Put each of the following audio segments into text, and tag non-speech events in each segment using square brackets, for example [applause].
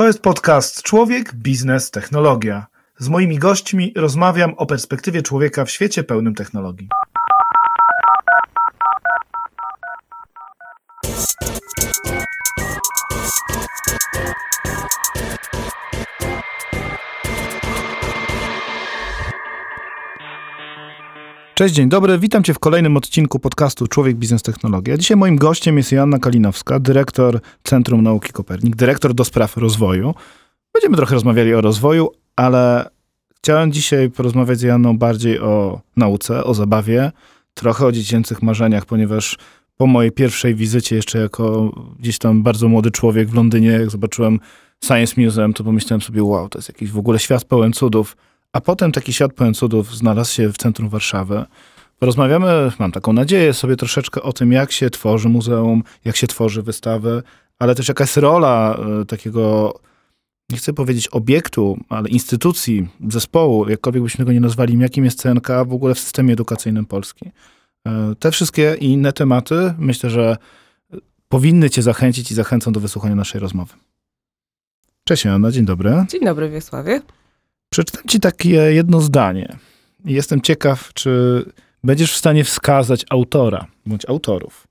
To jest podcast Człowiek, Biznes, Technologia. Z moimi gośćmi rozmawiam o perspektywie człowieka w świecie pełnym technologii. Cześć, dzień dobry. Witam Cię w kolejnym odcinku podcastu Człowiek, Biznes, Technologia. Dzisiaj moim gościem jest Joanna Kalinowska, dyrektor Centrum Nauki Kopernik, dyrektor do spraw rozwoju. Będziemy trochę rozmawiali o rozwoju, ale chciałem dzisiaj porozmawiać z Joanną bardziej o nauce, o zabawie, trochę o dziecięcych marzeniach, ponieważ po mojej pierwszej wizycie jeszcze jako gdzieś tam bardzo młody człowiek w Londynie, jak zobaczyłem Science Museum, to pomyślałem sobie, wow, to jest jakiś w ogóle świat pełen cudów. A potem taki świat pełen cudów znalazł się w centrum Warszawy. Porozmawiamy, mam taką nadzieję, sobie troszeczkę o tym, jak się tworzy muzeum, jak się tworzy wystawy, ale też jaka jest rola y, takiego, nie chcę powiedzieć obiektu, ale instytucji, zespołu, jakkolwiek byśmy go nie nazwali, jakim jest CNK w ogóle w systemie edukacyjnym Polski. Y, te wszystkie i inne tematy myślę, że powinny Cię zachęcić i zachęcą do wysłuchania naszej rozmowy. Cześć Joanna, dzień dobry. Dzień dobry Wiesławie. Przeczytam ci takie jedno zdanie. Jestem ciekaw, czy będziesz w stanie wskazać autora bądź autorów.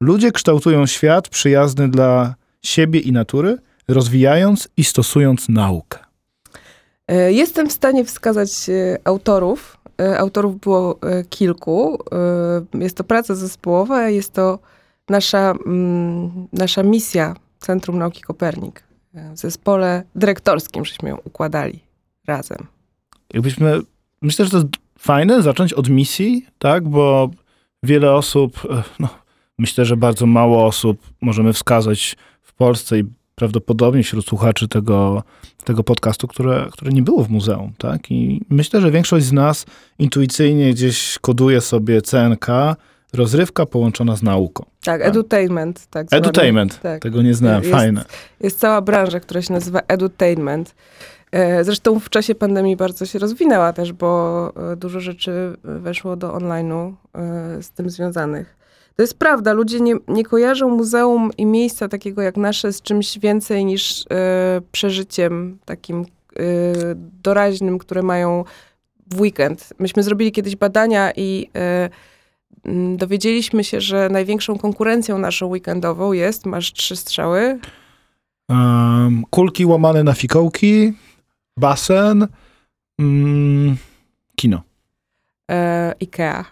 Ludzie kształtują świat przyjazny dla siebie i natury, rozwijając i stosując naukę. E, jestem w stanie wskazać e, autorów. E, autorów było kilku. Jest to praca zespołowa, jest to nasza, mm, nasza misja Centrum Nauki Kopernik. W zespole dyrektorskim żeśmy ją układali razem. Jakbyśmy, myślę, że to jest fajne zacząć od misji, tak, bo wiele osób, e, no, myślę, że bardzo mało osób możemy wskazać w Polsce i prawdopodobnie wśród słuchaczy tego, tego podcastu, które, które nie było w muzeum, tak? I myślę, że większość z nas intuicyjnie gdzieś koduje sobie CNK, rozrywka połączona z nauką. Tak, tak? edutainment. Tak, edutainment, tak. tego nie znałem, jest, fajne. Jest cała branża, która się nazywa edutainment. E, zresztą w czasie pandemii bardzo się rozwinęła też, bo e, dużo rzeczy weszło do online'u e, z tym związanych. To jest prawda, ludzie nie, nie kojarzą muzeum i miejsca takiego jak nasze z czymś więcej niż przeżyciem takim doraźnym, które mają w weekend. Myśmy zrobili kiedyś badania i dowiedzieliśmy się, że największą konkurencją naszą weekendową jest, masz trzy strzały. Um, kulki łamane na fikołki, basen, mm, kino. E, Ikea.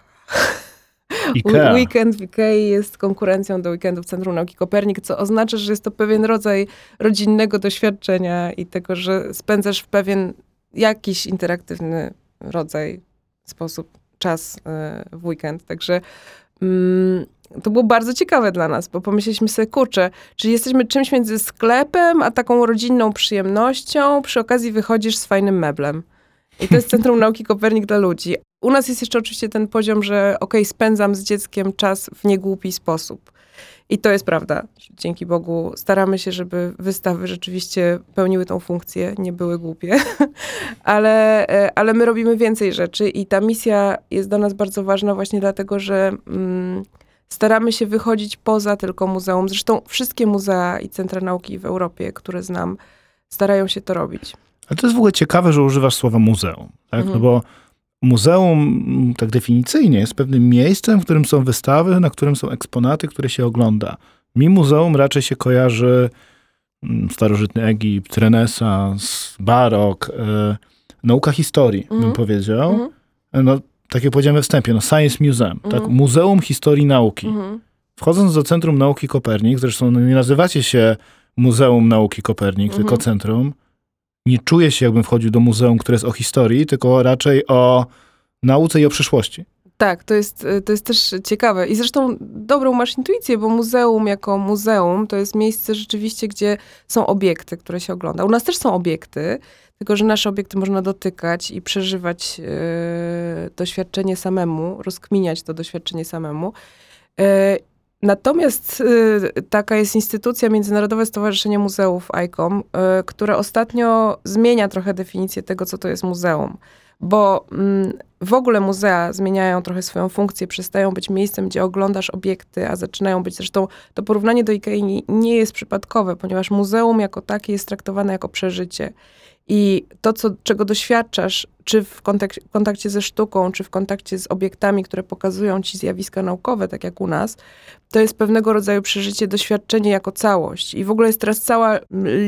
Ikea. [laughs] Weekend w Ikei jest konkurencją do weekendu w Centrum Nauki Kopernik, co oznacza, że jest to pewien rodzaj rodzinnego doświadczenia i tego, że spędzasz w pewien jakiś interaktywny rodzaj, sposób, czas e, w weekend. Także mm, to było bardzo ciekawe dla nas, bo pomyśleliśmy sobie, kurczę, czyli jesteśmy czymś między sklepem, a taką rodzinną przyjemnością, przy okazji wychodzisz z fajnym meblem. I to jest Centrum Nauki Kopernik dla ludzi. U nas jest jeszcze oczywiście ten poziom, że okej, okay, spędzam z dzieckiem czas w niegłupi sposób. I to jest prawda. Dzięki Bogu staramy się, żeby wystawy rzeczywiście pełniły tą funkcję, nie były głupie, [laughs] ale, e, ale my robimy więcej rzeczy i ta misja jest dla nas bardzo ważna właśnie dlatego, że mm, staramy się wychodzić poza tylko muzeum. Zresztą wszystkie muzea i centra nauki w Europie, które znam, starają się to robić. Ale to jest w ogóle ciekawe, że używasz słowa muzeum, tak? Mhm. No bo muzeum tak definicyjnie jest pewnym miejscem, w którym są wystawy, na którym są eksponaty, które się ogląda. Mi muzeum raczej się kojarzy mm, starożytny Egipt, renesans, barok, e, nauka historii, mhm. bym powiedział. Mhm. No, tak jak powiedziałem we wstępie, no Science Museum, tak? Mhm. Muzeum Historii Nauki. Mhm. Wchodząc do Centrum Nauki Kopernik, zresztą no nie nazywacie się Muzeum Nauki Kopernik, tylko mhm. Centrum, nie czuję się, jakbym wchodził do muzeum, które jest o historii, tylko raczej o nauce i o przyszłości. Tak, to jest, to jest też ciekawe. I zresztą dobrą masz intuicję, bo muzeum jako muzeum to jest miejsce rzeczywiście, gdzie są obiekty, które się ogląda. U nas też są obiekty, tylko że nasze obiekty można dotykać i przeżywać yy, doświadczenie samemu, rozkminiać to doświadczenie samemu. Yy, Natomiast y, taka jest instytucja Międzynarodowe Stowarzyszenie Muzeów ICOM, y, które ostatnio zmienia trochę definicję tego, co to jest muzeum. Bo w ogóle muzea zmieniają trochę swoją funkcję, przestają być miejscem, gdzie oglądasz obiekty, a zaczynają być, zresztą to porównanie do nie, nie jest przypadkowe, ponieważ muzeum jako takie jest traktowane jako przeżycie. I to, co, czego doświadczasz, czy w kontakcie, kontakcie ze sztuką, czy w kontakcie z obiektami, które pokazują ci zjawiska naukowe, tak jak u nas, to jest pewnego rodzaju przeżycie, doświadczenie jako całość. I w ogóle jest teraz cała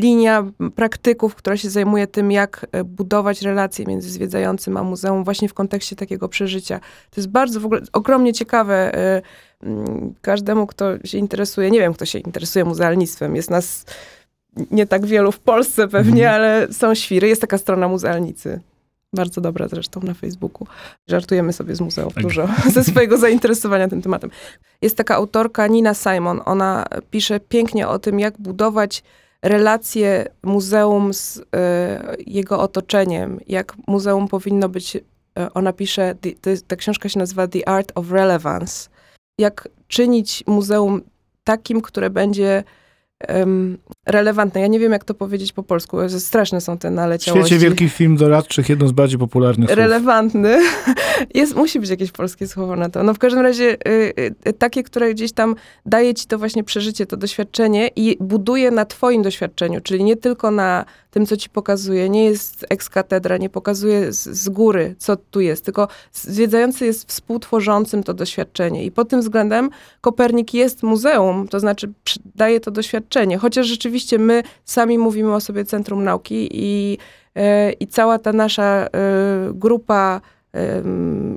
linia praktyków, która się zajmuje tym, jak e, budować relacje między zwiedzającym a muzeum właśnie w kontekście takiego przeżycia. To jest bardzo w ogóle ogromnie ciekawe e, każdemu, kto się interesuje. Nie wiem, kto się interesuje muzealnictwem. Jest nas nie tak wielu w Polsce pewnie, mhm. ale są świry. Jest taka strona muzealnicy. Bardzo dobra zresztą na Facebooku. Żartujemy sobie z muzeów tak. dużo [laughs] ze swojego [laughs] zainteresowania tym tematem. Jest taka autorka Nina Simon. Ona pisze pięknie o tym, jak budować relacje muzeum z y, jego otoczeniem, jak muzeum powinno być. Y, ona pisze, ta książka się nazywa The Art of Relevance. Jak czynić muzeum takim, które będzie um, relevantne. Ja nie wiem, jak to powiedzieć po polsku. Straszne są te naleciałości. W świecie wielkich film doradczych jedno z bardziej popularnych Relevantny. [laughs] Jest, musi być jakieś polskie słowo na to. No w każdym razie y, y, takie, które gdzieś tam daje ci to właśnie przeżycie, to doświadczenie i buduje na twoim doświadczeniu, czyli nie tylko na tym, co ci pokazuje. Nie jest ex katedra, nie pokazuje z, z góry, co tu jest, tylko zwiedzający jest współtworzącym to doświadczenie. I pod tym względem Kopernik jest muzeum, to znaczy daje to doświadczenie. Chociaż rzeczywiście my sami mówimy o sobie Centrum Nauki i, e, i cała ta nasza e, grupa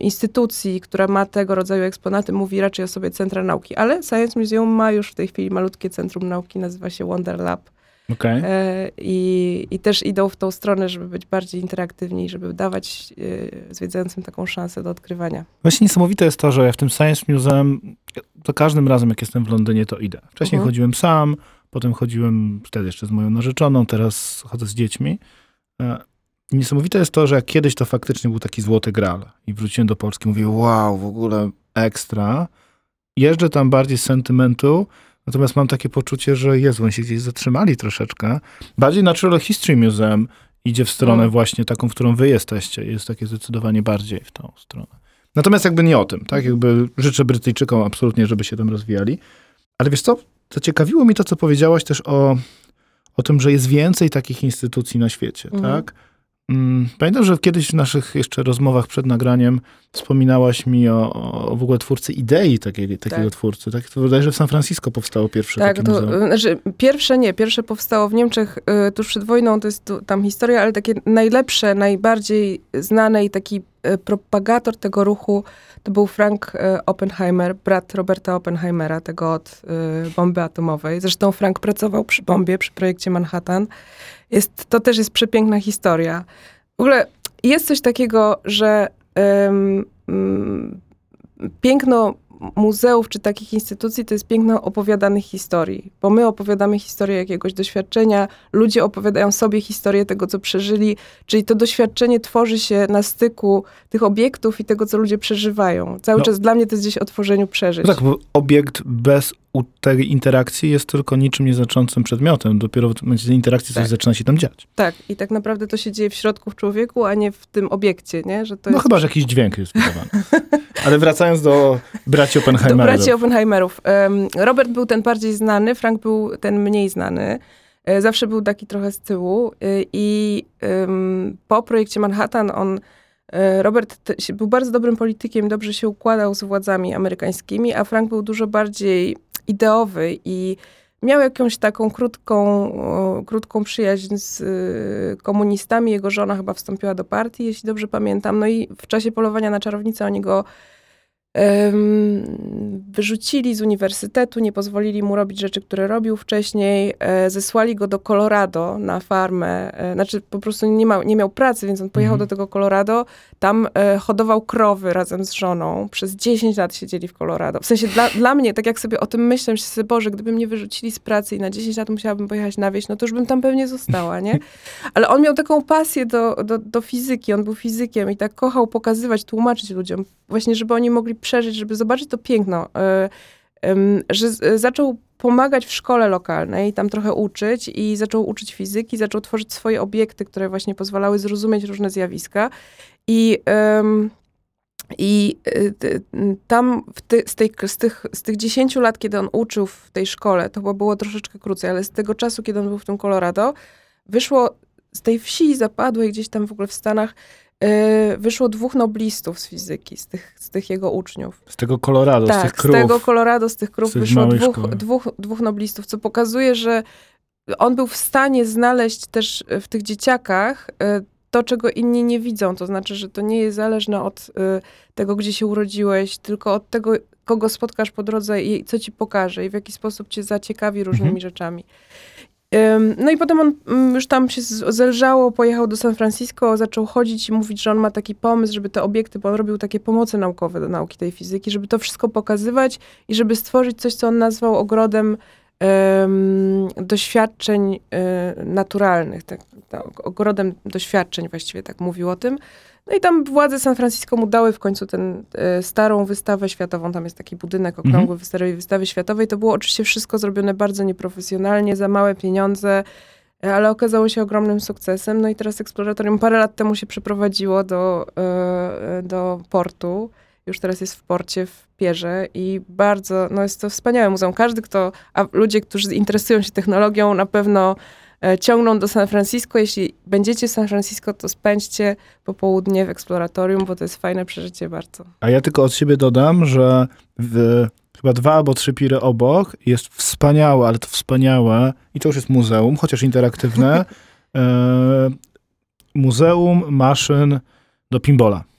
instytucji, która ma tego rodzaju eksponaty, mówi raczej o sobie Centra Nauki. Ale Science Museum ma już w tej chwili malutkie Centrum Nauki, nazywa się Wonder Lab. Okay. E, I, I też idą w tą stronę, żeby być bardziej interaktywni, żeby dawać zwiedzającym taką szansę do odkrywania. Właśnie niesamowite jest to, że ja w tym Science Museum, to każdym razem jak jestem w Londynie, to idę. Wcześniej uh -huh. chodziłem sam, Potem chodziłem wtedy jeszcze z moją narzeczoną, teraz chodzę z dziećmi. E, niesamowite jest to, że jak kiedyś to faktycznie był taki złoty gral i wróciłem do Polski, mówię, wow, w ogóle ekstra. Jeżdżę tam bardziej z sentymentu, natomiast mam takie poczucie, że Jezu, oni się gdzieś zatrzymali troszeczkę. Bardziej Natural History Museum idzie w stronę mm. właśnie taką, w którą wy jesteście. Jest takie zdecydowanie bardziej w tą stronę. Natomiast jakby nie o tym, tak? Jakby życzę Brytyjczykom absolutnie, żeby się tam rozwijali. Ale wiesz co? Zaciekawiło mi to, co powiedziałaś też o, o tym, że jest więcej takich instytucji na świecie, mhm. tak? Mm, pamiętam, że kiedyś w naszych jeszcze rozmowach przed nagraniem wspominałaś mi o, o w ogóle twórcy idei takiej, takiego tak. twórcy. Tak? To wydaje że w San Francisco powstało pierwsze tak, takie to, muzeum. Znaczy, pierwsze nie, pierwsze powstało w Niemczech y, tuż przed wojną, to jest tu, tam historia, ale takie najlepsze, najbardziej znane i taki y, propagator tego ruchu to był Frank y, Oppenheimer, brat Roberta Oppenheimera, tego od y, bomby atomowej. Zresztą Frank pracował przy bombie, przy projekcie Manhattan. Jest, to też jest przepiękna historia. W ogóle jest coś takiego, że um, piękno muzeów czy takich instytucji to jest piękno opowiadanych historii, bo my opowiadamy historię jakiegoś doświadczenia, ludzie opowiadają sobie historię tego, co przeżyli, czyli to doświadczenie tworzy się na styku tych obiektów i tego, co ludzie przeżywają. Cały no. czas dla mnie to jest gdzieś o tworzeniu przeżyć. No tak, bo obiekt bez u tej interakcji jest tylko niczym nieznaczącym przedmiotem. Dopiero w momencie tej interakcji tak. coś zaczyna się tam dziać. Tak, i tak naprawdę to się dzieje w środku w człowieku, a nie w tym obiekcie, nie? Że to no jest... chyba, że jakiś dźwięk jest wydawany. [laughs] Ale wracając do braci Oppenheimerów. Do braci Oppenheimerów. Robert był ten bardziej znany, Frank był ten mniej znany. E, zawsze był taki trochę z tyłu e, i po projekcie Manhattan on e, Robert był bardzo dobrym politykiem, dobrze się układał z władzami amerykańskimi, a Frank był dużo bardziej ideowy i miał jakąś taką krótką, krótką przyjaźń z y, komunistami. Jego żona chyba wstąpiła do partii, jeśli dobrze pamiętam. No i w czasie polowania na czarownicę oni go wyrzucili z uniwersytetu, nie pozwolili mu robić rzeczy, które robił wcześniej, e, zesłali go do Colorado na farmę, e, znaczy po prostu nie, ma, nie miał pracy, więc on pojechał mhm. do tego Colorado, tam e, hodował krowy razem z żoną, przez 10 lat siedzieli w Colorado. W sensie dla, dla mnie, tak jak sobie o tym myślę, myślę sobie, Boże, gdyby mnie wyrzucili z pracy i na 10 lat musiałabym pojechać na wieś, no to już bym tam pewnie została, nie? [laughs] Ale on miał taką pasję do, do, do fizyki, on był fizykiem i tak kochał pokazywać, tłumaczyć ludziom, właśnie żeby oni mogli przeżyć, żeby zobaczyć to piękno, e, że zaczął pomagać w szkole lokalnej, tam trochę uczyć i zaczął uczyć fizyki, zaczął tworzyć swoje obiekty, które właśnie pozwalały zrozumieć różne zjawiska. I I y, tam ty, z, tej, z, tych, z tych 10 lat, kiedy on uczył w tej szkole, to chyba było troszeczkę krócej, ale z tego czasu, kiedy on był w tym Colorado, wyszło z tej wsi zapadłej gdzieś tam w ogóle w Stanach, wyszło dwóch noblistów z fizyki, z tych, z tych jego uczniów. Z tego Colorado, z tych Tak, z, krów. tego Colorado, z tych krów z tych wyszło dwóch, szkoły. dwóch, dwóch noblistów, co pokazuje, że on był w stanie znaleźć też w tych dzieciakach y, to, czego inni nie widzą. To znaczy, że to nie jest zależne od y, tego, gdzie się urodziłeś, tylko od tego, kogo spotkasz po drodze i co ci pokaże i w jaki sposób cię zaciekawi różnymi Mhm. rzeczami. No i potem on mm, już tam się zelżało, pojechał do San Francisco, zaczął chodzić i mówić, że on ma taki pomysł, żeby te obiekty, bo on robił takie pomoce naukowe do nauki tej fizyki, żeby to wszystko pokazywać i żeby stworzyć coś, co on nazwał ogrodem em, doświadczeń e, naturalnych, tak, ogrodem doświadczeń właściwie tak mówił o tym. No i tam władze San Francisco mu dały w końcu tę starą wystawę światową. Tam jest taki budynek okrągły wystawy, wystawy światowej. To było oczywiście wszystko zrobione bardzo nieprofesjonalnie, za małe pieniądze, e, ale okazało się ogromnym sukcesem. No i teraz eksploratorium parę lat temu się przeprowadziło do, e, do portu. Już teraz jest w porcie w Pierze i bardzo, no jest to wspaniałe muzeum. Każdy, kto, a ludzie, którzy interesują się technologią, na pewno e, ciągną do San Francisco. Jeśli będziecie w San Francisco, to spędźcie popołudnie w eksploratorium, bo to jest fajne przeżycie bardzo. A ja tylko od siebie dodam, że w, chyba dwa albo trzy piry obok jest wspaniałe, ale to wspaniałe, i to już jest muzeum, chociaż interaktywne, [laughs] e, muzeum maszyn do pinbola.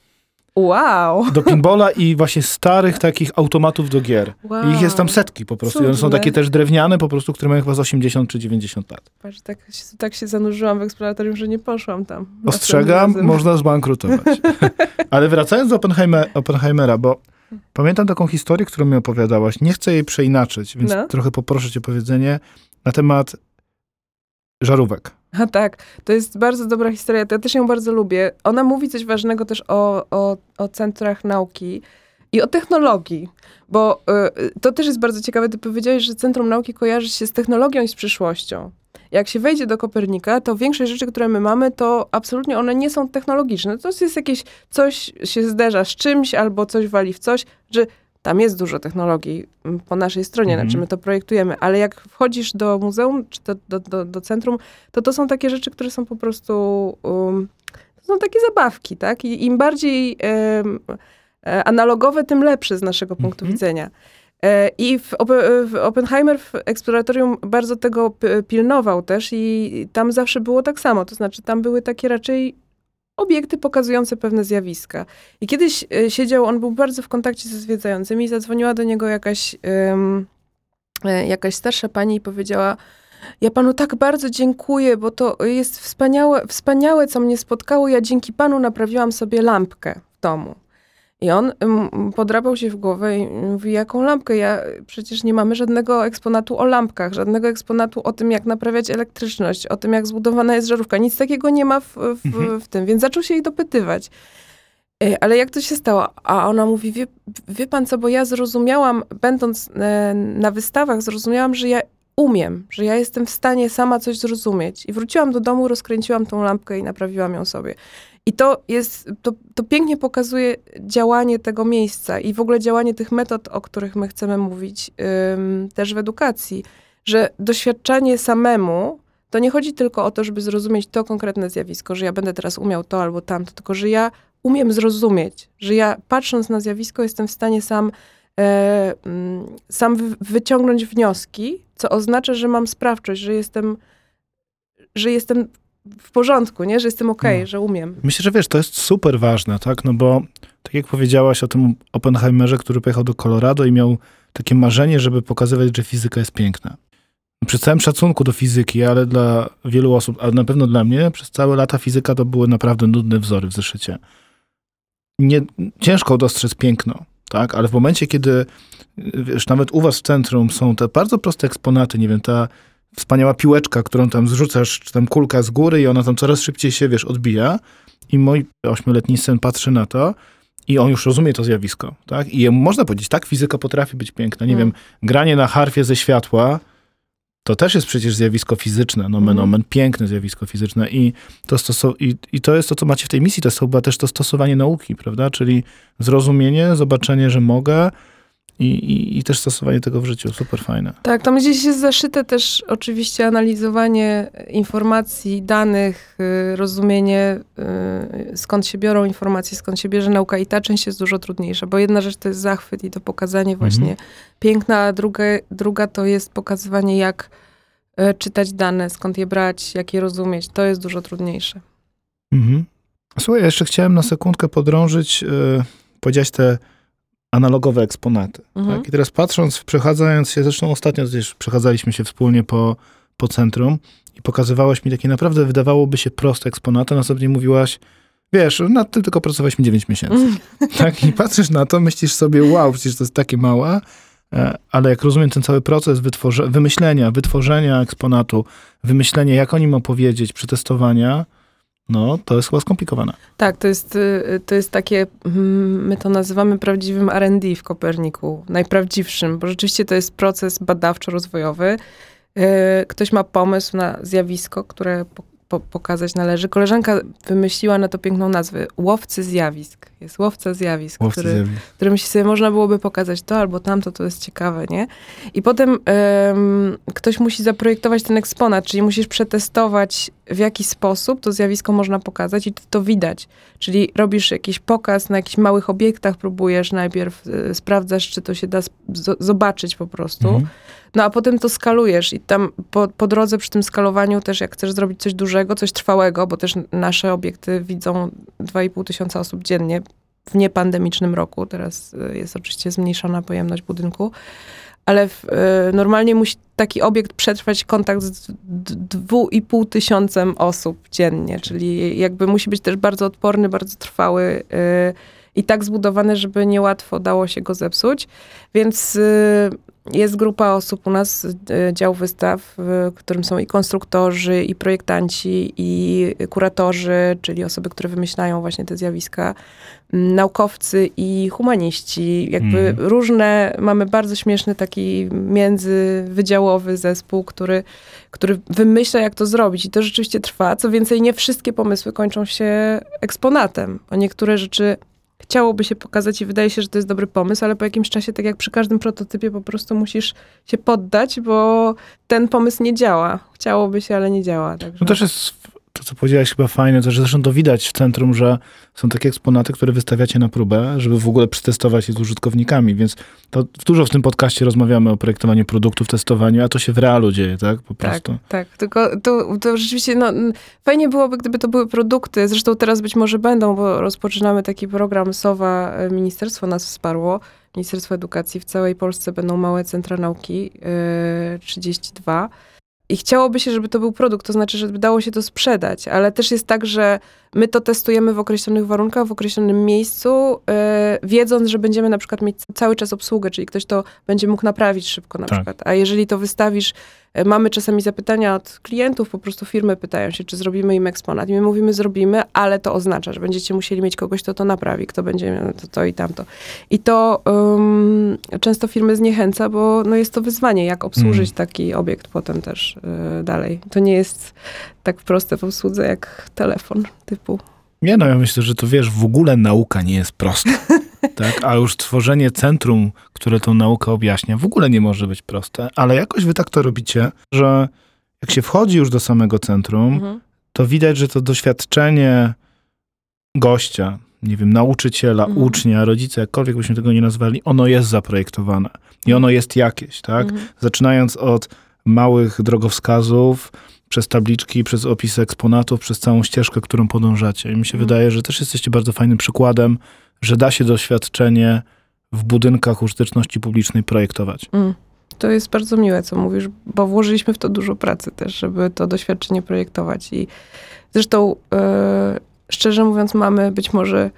Wow! Do pinbola i właśnie starych takich automatów do gier. wow. I ich jest tam setki po prostu. I one są takie też drewniane po prostu, które mają chyba z 80 czy 90 lat. Patrz, tak, się- tak się zanurzyłam w eksploratorium, że nie poszłam tam. Ostrzegam, można zbankrutować. [laughs] Ale wracając do Oppenheimer, Oppenheimera, bo pamiętam taką historię, którą mi opowiadałaś. Nie chcę jej przeinaczyć, więc No. trochę poproszę cię o powiedzenie na temat żarówek. [laughs] A tak, to jest bardzo dobra historia, to ja też ją bardzo lubię. Ona mówi coś ważnego też o, o, o centrach nauki i o technologii, bo y, to też jest bardzo ciekawe. Ty powiedziałeś, że Centrum Nauki kojarzy się z technologią i z przyszłością. Jak się wejdzie do Kopernika, to większość rzeczy, które my mamy, to absolutnie one nie są technologiczne. To jest jakieś, coś się zderza z czymś albo coś wali w coś, że tam jest dużo technologii mm, po naszej stronie, Mhm. znaczy my to projektujemy, ale jak wchodzisz do muzeum czy do, do, do, do centrum, to to są takie rzeczy, które są po prostu, um, to są takie zabawki, tak? I im bardziej e, analogowe, tym lepsze z naszego punktu Mhm. widzenia. E, I w, w Oppenheimer w eksploratorium bardzo tego pilnował też i tam zawsze było tak samo, to znaczy tam były takie raczej obiekty pokazujące pewne zjawiska. I kiedyś e, siedział, on był bardzo w kontakcie ze zwiedzającymi i zadzwoniła do niego jakaś, e, jakaś starsza pani i powiedziała, ja panu tak bardzo dziękuję, bo to jest wspaniałe, wspaniałe, co mnie spotkało. Ja dzięki panu naprawiłam sobie lampkę w domu. I on podrapał się w głowę i mówi, jaką lampkę? Ja przecież nie mamy żadnego eksponatu o lampkach, żadnego eksponatu o tym, jak naprawiać elektryczność, o tym, jak zbudowana jest żarówka. Nic takiego nie ma w, w, Mhm. w tym, więc zaczął się jej dopytywać. E, Ale jak to się stało? A ona mówi, wie, wie pan co, bo ja zrozumiałam, będąc e, na wystawach, zrozumiałam, że ja umiem, że ja jestem w stanie sama coś zrozumieć. I wróciłam do domu, rozkręciłam tą lampkę i naprawiłam ją sobie. I to jest, to, to pięknie pokazuje działanie tego miejsca i w ogóle działanie tych metod, o których my chcemy mówić ym, też w edukacji, że doświadczanie samemu to nie chodzi tylko o to, żeby zrozumieć to konkretne zjawisko, że ja będę teraz umiał to albo tamto, tylko że ja umiem zrozumieć, że ja patrząc na zjawisko jestem w stanie sam, e, mm, sam wy, wyciągnąć wnioski, co oznacza, że mam sprawczość, że jestem, że jestem w porządku, nie? że jestem okej, No. że umiem. Myślę, że wiesz, to jest super ważne, tak? No bo tak jak powiedziałaś o tym Oppenheimerze, który pojechał do Colorado i miał takie marzenie, żeby pokazywać, że fizyka jest piękna. Przy całym szacunku do fizyki, ale dla wielu osób, ale na pewno dla mnie, przez całe lata fizyka to były naprawdę nudne wzory w zeszycie. Nie, ciężko dostrzec piękno, tak? Ale w momencie, kiedy wiesz, nawet u was w centrum są te bardzo proste eksponaty, nie wiem, ta wspaniała piłeczka, którą tam zrzucasz, czy tam kulka z góry i ona tam coraz szybciej się, wiesz, odbija. I mój ośmioletni syn patrzy na to i on już rozumie to zjawisko, tak? I można powiedzieć, tak, fizyka potrafi być piękna. Nie Mm. wiem, granie na harfie ze światła to też jest przecież zjawisko fizyczne, nomen Mhm. omen, piękne zjawisko fizyczne i to, stoso- i, i to jest to, co macie w tej misji, to jest chyba też to stosowanie nauki, prawda? Czyli zrozumienie, zobaczenie, że mogę i, i, i też stosowanie tego w życiu. Super fajne. Tak, tam gdzieś jest zaszyte też oczywiście analizowanie informacji, danych, y, rozumienie y, skąd się biorą informacje, skąd się bierze nauka i ta część jest dużo trudniejsza, bo jedna rzecz to jest zachwyt i to pokazanie właśnie Mhm. piękna, a druga, druga to jest pokazywanie jak y, czytać dane, skąd je brać, jak je rozumieć. To jest dużo trudniejsze. Mhm. Słuchaj, ja jeszcze chciałem na sekundkę podrążyć, yy, powiedziałeś te analogowe eksponaty. Mhm. Tak? I teraz patrząc, przechadzając się, zresztą ostatnio też przechadzaliśmy się wspólnie po, po centrum i pokazywałeś mi takie naprawdę wydawałoby się proste eksponaty, a następnie mówiłaś, wiesz, nad tym tylko pracowaliśmy 9 miesięcy. [laughs] Tak? I patrzysz na to, myślisz sobie, wow, przecież to jest takie małe, e, ale jak rozumiem ten cały proces wytworze- wymyślenia, wytworzenia eksponatu, wymyślenia, jak o nim opowiedzieć, przetestowania, no, to jest chyba skomplikowane. Tak, to jest, y, to jest takie, mm, my to nazywamy prawdziwym R&D w Koperniku, najprawdziwszym, bo rzeczywiście to jest proces badawczo-rozwojowy. Y, Ktoś ma pomysł na zjawisko, które po, po, pokazać należy. Koleżanka wymyśliła na to piękną nazwę, łowcy zjawisk. Jest łowca zjawisk, Łowcy który, zjawisk. którym się sobie można byłoby pokazać to albo tamto, to jest ciekawe, nie? I potem em, ktoś musi zaprojektować ten eksponat, czyli musisz przetestować, w jaki sposób to zjawisko można pokazać i to widać. Czyli robisz jakiś pokaz na jakichś małych obiektach, próbujesz najpierw, e, sprawdzasz, czy to się da zobaczyć po prostu. Mhm. No a potem to skalujesz i tam po, po drodze przy tym skalowaniu też jak chcesz zrobić coś dużego, coś trwałego, bo też nasze obiekty widzą 2,5 tysiąca osób dziennie w niepandemicznym roku. Teraz y, jest oczywiście zmniejszona pojemność budynku. Ale w, y, normalnie musi taki obiekt przetrwać kontakt z d- dwu i pół tysiącem osób dziennie, czyli jakby musi być też bardzo odporny, bardzo trwały y, i tak zbudowany, żeby niełatwo dało się go zepsuć. Więc y, jest grupa osób u nas, y, dział wystaw, w którym są i konstruktorzy, i projektanci, i kuratorzy, czyli osoby, które wymyślają właśnie te zjawiska, naukowcy i humaniści. Jakby Mhm. różne, mamy bardzo śmieszny taki międzywydziałowy zespół, który, który wymyśla, jak to zrobić. I to rzeczywiście trwa. Co więcej, nie wszystkie pomysły kończą się eksponatem. Bo niektóre rzeczy chciałoby się pokazać i wydaje się, że to jest dobry pomysł, ale po jakimś czasie, tak jak przy każdym prototypie, po prostu musisz się poddać, bo ten pomysł nie działa. Chciałoby się, ale nie działa. Także... No też jest to, co powiedziałeś, chyba fajne, to, że zresztą to widać w centrum, że są takie eksponaty, które wystawiacie na próbę, żeby w ogóle przetestować je z użytkownikami, więc to dużo w tym podcaście rozmawiamy o projektowaniu produktów, testowaniu, a to się w realu dzieje, tak? Po Tak, prostu. tak. Tylko to, to rzeczywiście, no, fajnie byłoby, gdyby to były produkty. Zresztą teraz być może będą, bo rozpoczynamy taki program SOWA. e, Ministerstwo nas wsparło. Ministerstwo Edukacji w całej Polsce będą małe centra nauki, e, 32. I chciałoby się, żeby to był produkt, to znaczy, żeby dało się to sprzedać, ale też jest tak, że my to testujemy w określonych warunkach, w określonym miejscu, e, wiedząc, że będziemy na przykład mieć cały czas obsługę, czyli ktoś to będzie mógł naprawić szybko na Tak. przykład. A jeżeli to wystawisz, e, mamy czasami zapytania od klientów, po prostu firmy pytają się, czy zrobimy im eksponat. I my mówimy, zrobimy, ale to oznacza, że będziecie musieli mieć kogoś, kto to naprawi, kto będzie miał to, to i tamto. I to często firmy zniechęca, bo no jest to wyzwanie, jak obsłużyć Mm. taki obiekt potem też y, dalej. To nie jest tak proste w obsłudze jak telefon typu. Nie no, ja myślę, że to wiesz, w ogóle nauka nie jest prosta, [laughs] tak? A już tworzenie centrum, które tą naukę objaśnia, w ogóle nie może być proste, ale jakoś wy tak to robicie, że jak się wchodzi już do samego centrum, Mhm. to widać, że to doświadczenie gościa, nie wiem, nauczyciela, Mhm. ucznia, rodzica, jakkolwiek byśmy tego nie nazwali, ono jest zaprojektowane i ono jest jakieś, tak? Mhm. Zaczynając od małych drogowskazów, przez tabliczki, przez opis eksponatów, przez całą ścieżkę, którą podążacie. I mi się Mhm. wydaje, że też jesteście bardzo fajnym przykładem, że da się doświadczenie w budynkach użyteczności publicznej projektować. Mm. To jest bardzo miłe, co mówisz, bo włożyliśmy w to dużo pracy też, żeby to doświadczenie projektować. I zresztą, e, szczerze mówiąc, mamy być może, mm,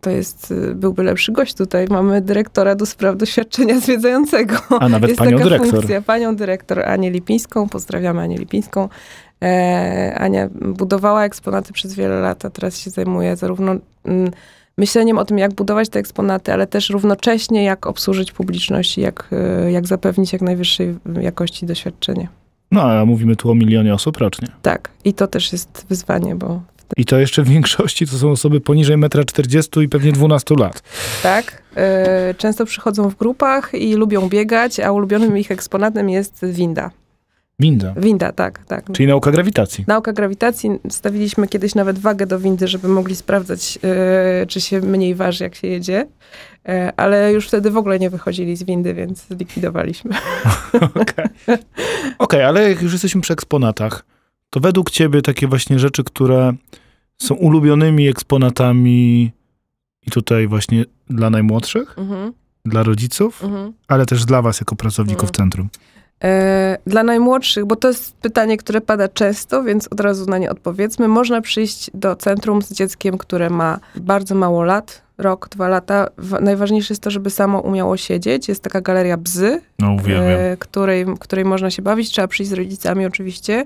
to jest, y, byłby lepszy gość tutaj, mamy dyrektora do spraw doświadczenia zwiedzającego. A nawet jest panią taka dyrektor. funkcja, panią dyrektor Anię Lipińską, pozdrawiamy Anię Lipińską. E, Ania budowała eksponaty przez wiele lat, a teraz się zajmuje zarówno mm, myśleniem o tym, jak budować te eksponaty, ale też równocześnie jak obsłużyć publiczność i jak, y, jak zapewnić jak najwyższej jakości doświadczenie. No, a mówimy tu o milionie osób rocznie. Tak, i to też jest wyzwanie, bo I to jeszcze w większości to są osoby poniżej 1,40 m i pewnie 12 lat. tak, y, często przychodzą w grupach i lubią biegać, a ulubionym ich eksponatem jest winda. Winda, Winda, tak, tak. czyli nauka grawitacji. Nauka grawitacji, stawiliśmy kiedyś nawet wagę do windy, żeby mogli sprawdzać, e, czy się mniej waży, jak się jedzie. E, ale już wtedy w ogóle nie wychodzili z windy, więc zlikwidowaliśmy. [laughs] Okej, Okej, ale jak już jesteśmy przy eksponatach, to według ciebie takie właśnie rzeczy, które są ulubionymi eksponatami i tutaj właśnie dla najmłodszych, Mhm, dla rodziców, mhm. ale też dla was jako pracowników Mhm. centrum. E, Dla najmłodszych, bo to jest pytanie, które pada często, więc od razu na nie odpowiedzmy. Można przyjść do centrum z dzieckiem, które ma bardzo mało lat, rok, dwa lata. Najważniejsze jest to, żeby samo umiało siedzieć. Jest taka galeria bzy, No e, której, której można się bawić. Trzeba przyjść z rodzicami oczywiście.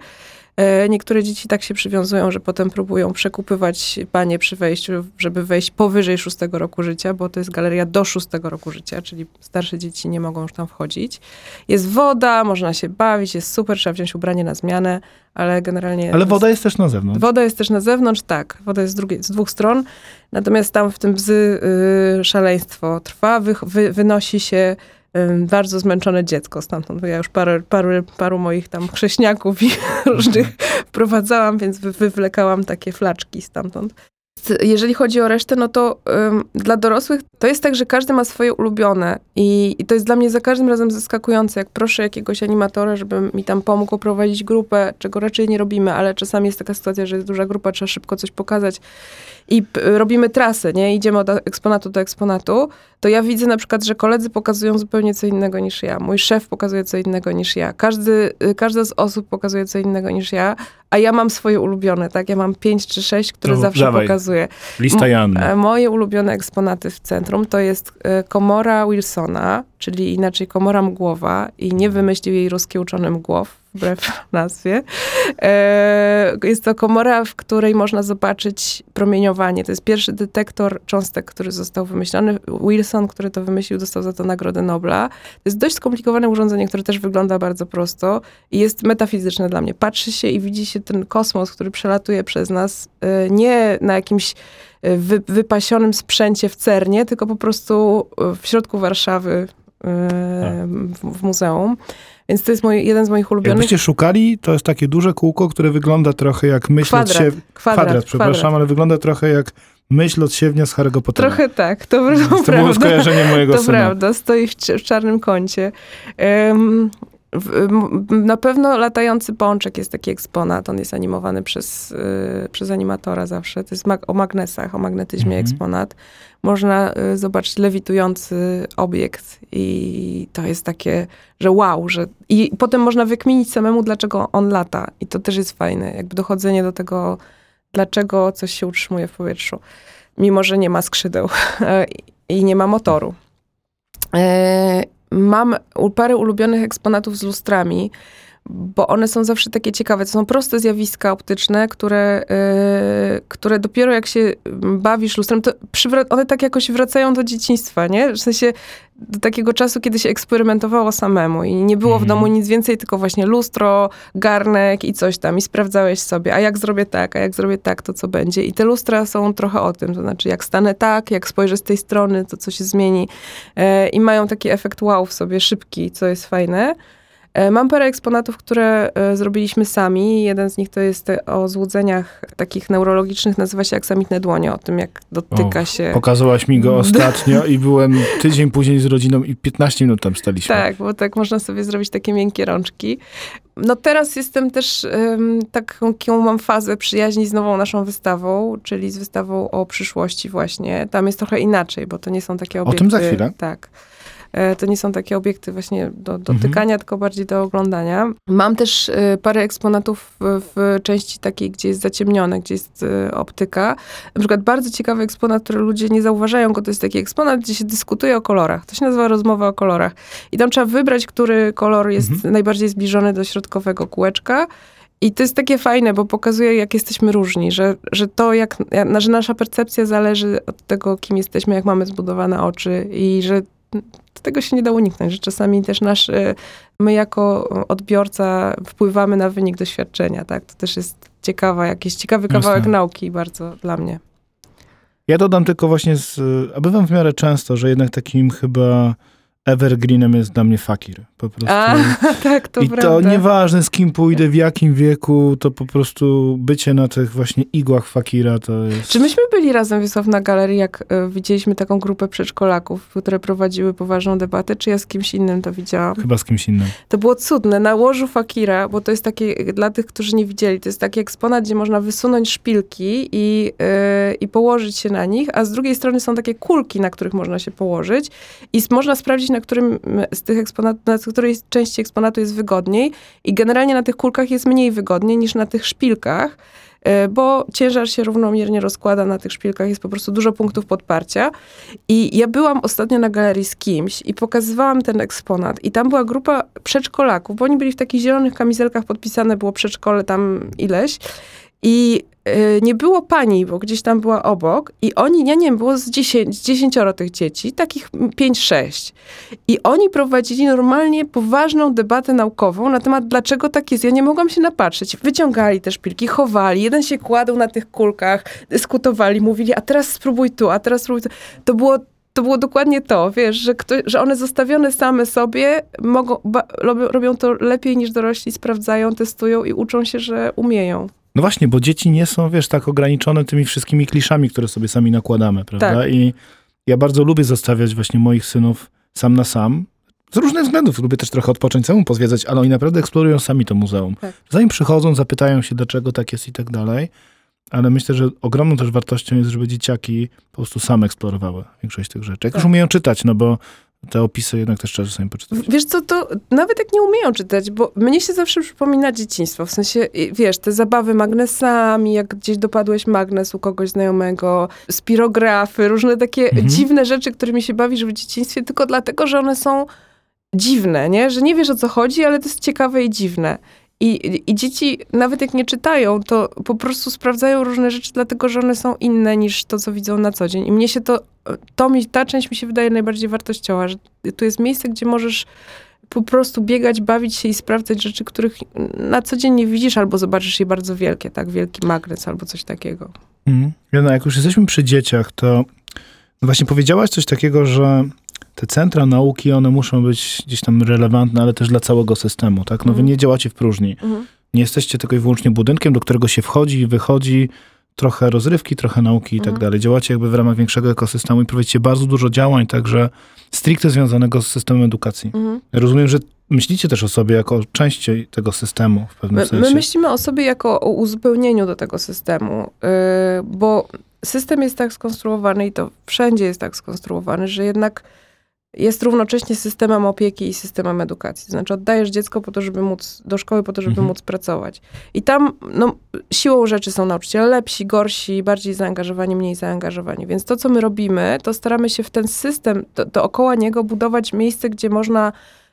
E, Niektóre dzieci tak się przywiązują, że potem próbują przekupywać panie przy wejściu, żeby wejść powyżej szóstego roku życia, bo to jest galeria do szóstego roku życia, czyli starsze dzieci nie mogą już tam wchodzić. Jest woda, można się bawić, jest super, trzeba wziąć ubranie na zmianę, ale generalnie... Ale woda jest też na zewnątrz. Woda jest też na zewnątrz, tak. Woda jest z, drugiej, z dwóch stron. Natomiast tam w tym bzy y, szaleństwo trwa. Wy, wy, wynosi się bardzo zmęczone dziecko stamtąd. Bo Ja już parę, paru, paru moich tam chrześniaków i [laughs] różnych wprowadzałam, więc wy, wywlekałam takie flaczki stamtąd. Jeżeli chodzi o resztę, no to ym, dla dorosłych to jest tak, że każdy ma swoje ulubione i, i to jest dla mnie za każdym razem zaskakujące, jak proszę jakiegoś animatora, żeby mi tam pomógł prowadzić grupę, czego raczej nie robimy, ale czasami jest taka sytuacja, że jest duża grupa, trzeba szybko coś pokazać i robimy trasę, nie? Idziemy od eksponatu do eksponatu, to ja widzę na przykład, że koledzy pokazują zupełnie co innego niż ja. Mój szef pokazuje co innego niż ja. Każdy, y, każda z osób pokazuje co innego niż ja, a ja mam swoje ulubione, tak? Ja mam pięć czy sześć, które No, zawsze dawaj. pokazuję. Lista Janny. E, Moje ulubione eksponaty w centrum to jest e, komora Wilsona, czyli inaczej komora mgłowa i nie wymyślił jej ruski uczony mgłow, wbrew [laughs] nazwie. E, Jest to komora, w której można zobaczyć promieniowanie. To jest pierwszy detektor cząstek, który został wymyślony. Wilson, który to wymyślił, dostał za to Nagrodę Nobla. To jest dość skomplikowane urządzenie, które też wygląda bardzo prosto i jest metafizyczne dla mnie. Patrzy się i widzi się ten kosmos, który przelatuje przez nas, e, nie na jakimś wy, wypasionym sprzęcie w Cernie, tylko po prostu e, w środku Warszawy e, w, w muzeum. Więc to jest mój, jeden z moich ulubionych. Jakbyście szukali, to jest takie duże kółko, które wygląda trochę jak myśl Kwadrat, od siew... kwadrat, przepraszam, ale wygląda trochę jak myśl od siewnia z Harry'ego Pottera. Trochę tak, to, to, to było prawda. skojarzenie mojego To syna. prawda, stoi w, w czarnym kącie. Na pewno latający pączek jest taki eksponat. On jest animowany przez, y, przez animatora zawsze. To jest mag- o magnesach, o magnetyzmie Mhm. eksponat. Można y, zobaczyć lewitujący obiekt i to jest takie, że wow, że i potem można wykminić samemu, dlaczego on lata. I to też jest fajne, jakby dochodzenie do tego, dlaczego coś się utrzymuje w powietrzu, mimo że nie ma skrzydeł [laughs] i nie ma motoru. Mam parę ulubionych eksponatów z lustrami, bo one są zawsze takie ciekawe. To są proste zjawiska optyczne, które, e, które dopiero jak się bawisz lustrem, to one tak jakoś wracają do dzieciństwa, nie? W sensie do takiego czasu, kiedy się eksperymentowało samemu i nie było w Mhm. domu nic więcej, tylko właśnie lustro, garnek i coś tam i sprawdzałeś sobie, a jak zrobię tak, a jak zrobię tak, to co będzie. I te lustra są trochę o tym, to znaczy jak stanę tak, jak spojrzę z tej strony, to co się zmieni. E, I mają taki efekt wow w sobie, szybki, co jest fajne. E, Mam parę eksponatów, które e, zrobiliśmy sami. Jeden z nich to jest e, o złudzeniach takich neurologicznych, nazywa się aksamitne dłonie, o tym jak dotyka Och, się... Pokazałaś mi go [laughs] ostatnio i byłem tydzień później z rodziną i 15 minut tam staliśmy. Tak, bo tak można sobie zrobić takie miękkie rączki. No teraz jestem też, um, taką mam fazę przyjaźni z nową naszą wystawą, czyli z wystawą o przyszłości właśnie. Tam jest trochę inaczej, bo to nie są takie O obiekty. tym za chwilę. Tak. E, To nie są takie obiekty właśnie do dotykania, tylko bardziej do oglądania. Mam też e, parę eksponatów w, w części takiej, gdzie jest zaciemnione, gdzie jest e, optyka. Na przykład bardzo ciekawy eksponat, który ludzie nie zauważają go, to jest taki eksponat, gdzie się dyskutuje o kolorach. To się nazywa rozmowa o kolorach. I tam trzeba wybrać, który kolor jest Mhm. najbardziej zbliżony do środkowego kółeczka. I to jest takie fajne, bo pokazuje, jak jesteśmy różni, że, że to, jak, że nasza percepcja zależy od tego, kim jesteśmy, jak mamy zbudowane oczy i że tego się nie da uniknąć, że czasami też nasz, y, my jako odbiorca wpływamy na wynik doświadczenia, tak? To też jest ciekawa, jakiś ciekawy kawałek Jasne. nauki bardzo dla mnie. Ja dodam tylko właśnie, z, a bywam w miarę często, że jednak takim chyba evergreenem jest dla mnie fakir. Po prostu. A, [laughs] tak, to I prawda. to nieważne z kim pójdę, w jakim wieku, to po prostu bycie na tych właśnie igłach fakira to jest... Czy myśmy byli razem, Wiesław, na galerii, jak y, widzieliśmy taką grupę przedszkolaków, które prowadziły poważną debatę, czy ja z kimś innym to widziałam? Chyba z kimś innym. To było cudne. Na łożu fakira, bo to jest takie, dla tych, którzy nie widzieli, to jest taki eksponat, gdzie można wysunąć szpilki i, yy, i położyć się na nich, a z drugiej strony są takie kulki, na których można się położyć i można sprawdzić, na którym z tych eksponatów, na której części eksponatu jest wygodniej i generalnie na tych kulkach jest mniej wygodniej niż na tych szpilkach, e, bo ciężar się równomiernie rozkłada na tych szpilkach, jest po prostu dużo punktów podparcia. I ja byłam ostatnio na galerii z kimś i pokazywałam ten eksponat i tam była grupa przedszkolaków, bo oni byli w takich zielonych kamizelkach, podpisane było przedszkole tam ileś i nie było pani, bo gdzieś tam była obok i oni, ja nie wiem, było z, dziesięć, z dziesięcioro tych dzieci, takich pięć, sześć. I oni prowadzili normalnie poważną debatę naukową na temat, dlaczego tak jest. Ja nie mogłam się napatrzeć. Wyciągali te szpilki, chowali, jeden się kładł na tych kulkach, dyskutowali, mówili, a teraz spróbuj tu, a teraz spróbuj tu. To było to było dokładnie to, wiesz, że, kto, że one zostawione same sobie mogą, ba, robią to lepiej niż dorośli, sprawdzają, testują i uczą się, że umieją. No właśnie, bo dzieci nie są, wiesz, tak ograniczone tymi wszystkimi kliszami, które sobie sami nakładamy, prawda? Tak. I ja bardzo lubię zostawiać właśnie moich synów sam na sam. Z różnych względów. Lubię też trochę odpocząć samemu, pozwiedzać, ale oni naprawdę eksplorują sami to muzeum. Tak. Zanim przychodzą, zapytają się, dlaczego tak jest i tak dalej. Ale myślę, że ogromną też wartością jest, żeby dzieciaki po prostu same eksplorowały większość tych rzeczy. Jak tak. już umieją czytać, no bo te opisy jednak też trzeba czasami poczytać. Wiesz co, to nawet jak nie umieją czytać, bo mnie się zawsze przypomina dzieciństwo, w sensie, wiesz, te zabawy magnesami, jak gdzieś dopadłeś magnes u kogoś znajomego, spirografy, różne takie mhm. dziwne rzeczy, którymi się bawisz w dzieciństwie, tylko dlatego, że one są dziwne, nie? Że nie wiesz o co chodzi, ale to jest ciekawe i dziwne. I, I dzieci, nawet jak nie czytają, to po prostu sprawdzają różne rzeczy, dlatego że one są inne niż to, co widzą na co dzień. I mnie się to, to mi, ta część mi się wydaje najbardziej wartościowa, że tu jest miejsce, gdzie możesz po prostu biegać, bawić się i sprawdzać rzeczy, których na co dzień nie widzisz, albo zobaczysz je bardzo wielkie, tak? Wielki magnes albo coś takiego. Jana, jak już jesteśmy przy dzieciach, to właśnie powiedziałaś coś takiego, że te centra nauki, one muszą być gdzieś tam relevantne, ale też dla całego systemu, tak? No wy mhm. nie działacie w próżni. Mhm. Nie jesteście tylko i wyłącznie budynkiem, do którego się wchodzi i wychodzi, trochę rozrywki, trochę nauki i tak dalej. Działacie jakby w ramach większego ekosystemu i prowadzicie bardzo dużo działań, także stricte związanego z systemem edukacji. Mhm. Rozumiem, że myślicie też o sobie jako części tego systemu w pewnym my, sensie. My myślimy o sobie jako o uzupełnieniu do tego systemu, yy, bo system jest tak skonstruowany i to wszędzie jest tak skonstruowany, że jednak jest równocześnie systemem opieki i systemem edukacji. To znaczy oddajesz dziecko po to, żeby móc do szkoły, po to, żeby mhm. móc pracować. I tam no, siłą rzeczy są nauczyciele lepsi, gorsi, bardziej zaangażowani, mniej zaangażowani. Więc to, co my robimy, to staramy się w ten system, to, dookoła niego budować miejsce, gdzie można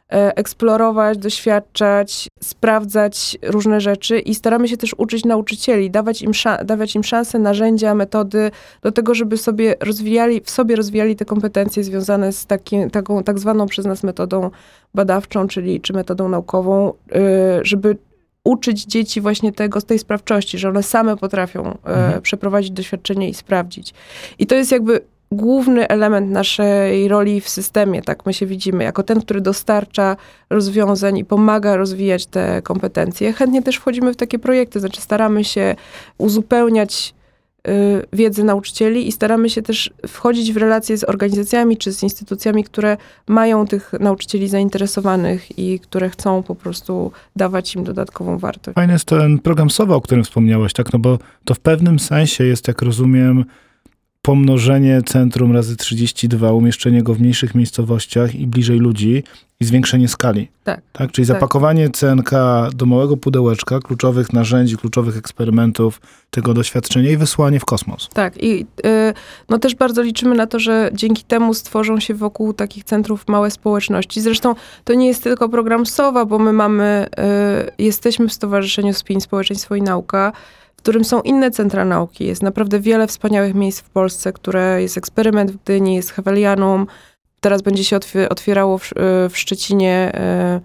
eksplorować, doświadczać, sprawdzać różne rzeczy i staramy się też uczyć nauczycieli, dawać im, dawać im szanse, narzędzia, metody do tego, żeby sobie rozwijali, w sobie rozwijali te kompetencje związane z takim, taką tak zwaną przez nas metodą badawczą, czyli czy metodą naukową, e, żeby uczyć dzieci właśnie tego, tej sprawczości, że one same potrafią e, mhm. przeprowadzić doświadczenie i sprawdzić. I to jest jakby główny element naszej roli w systemie, tak my się widzimy, jako ten, który dostarcza rozwiązań i pomaga rozwijać te kompetencje. Chętnie też wchodzimy w takie projekty, znaczy staramy się uzupełniać y, wiedzę nauczycieli i staramy się też wchodzić w relacje z organizacjami czy z instytucjami, które mają tych nauczycieli zainteresowanych i które chcą po prostu dawać im dodatkową wartość. Fajny jest ten program SOWA, o którym wspomniałeś, tak? No bo to w pewnym sensie jest, jak rozumiem, pomnożenie centrum razy 32, umieszczenie go w mniejszych miejscowościach i bliżej ludzi i zwiększenie skali. Tak. tak? Czyli Tak. zapakowanie CNK do małego pudełeczka, kluczowych narzędzi, kluczowych eksperymentów, tego doświadczenia i wysłanie w kosmos. Tak, i y, no też bardzo liczymy na to, że dzięki temu stworzą się wokół takich centrów małe społeczności. Zresztą to nie jest tylko program SOWA, bo my mamy, y, jesteśmy w Stowarzyszeniu Spin Społeczeństwo i Nauka, w którym są inne centra nauki. Jest naprawdę wiele wspaniałych miejsc w Polsce, które jest eksperyment w Gdyni, jest Hewelianum. Teraz będzie się otwie- otwierało w, w Szczecinie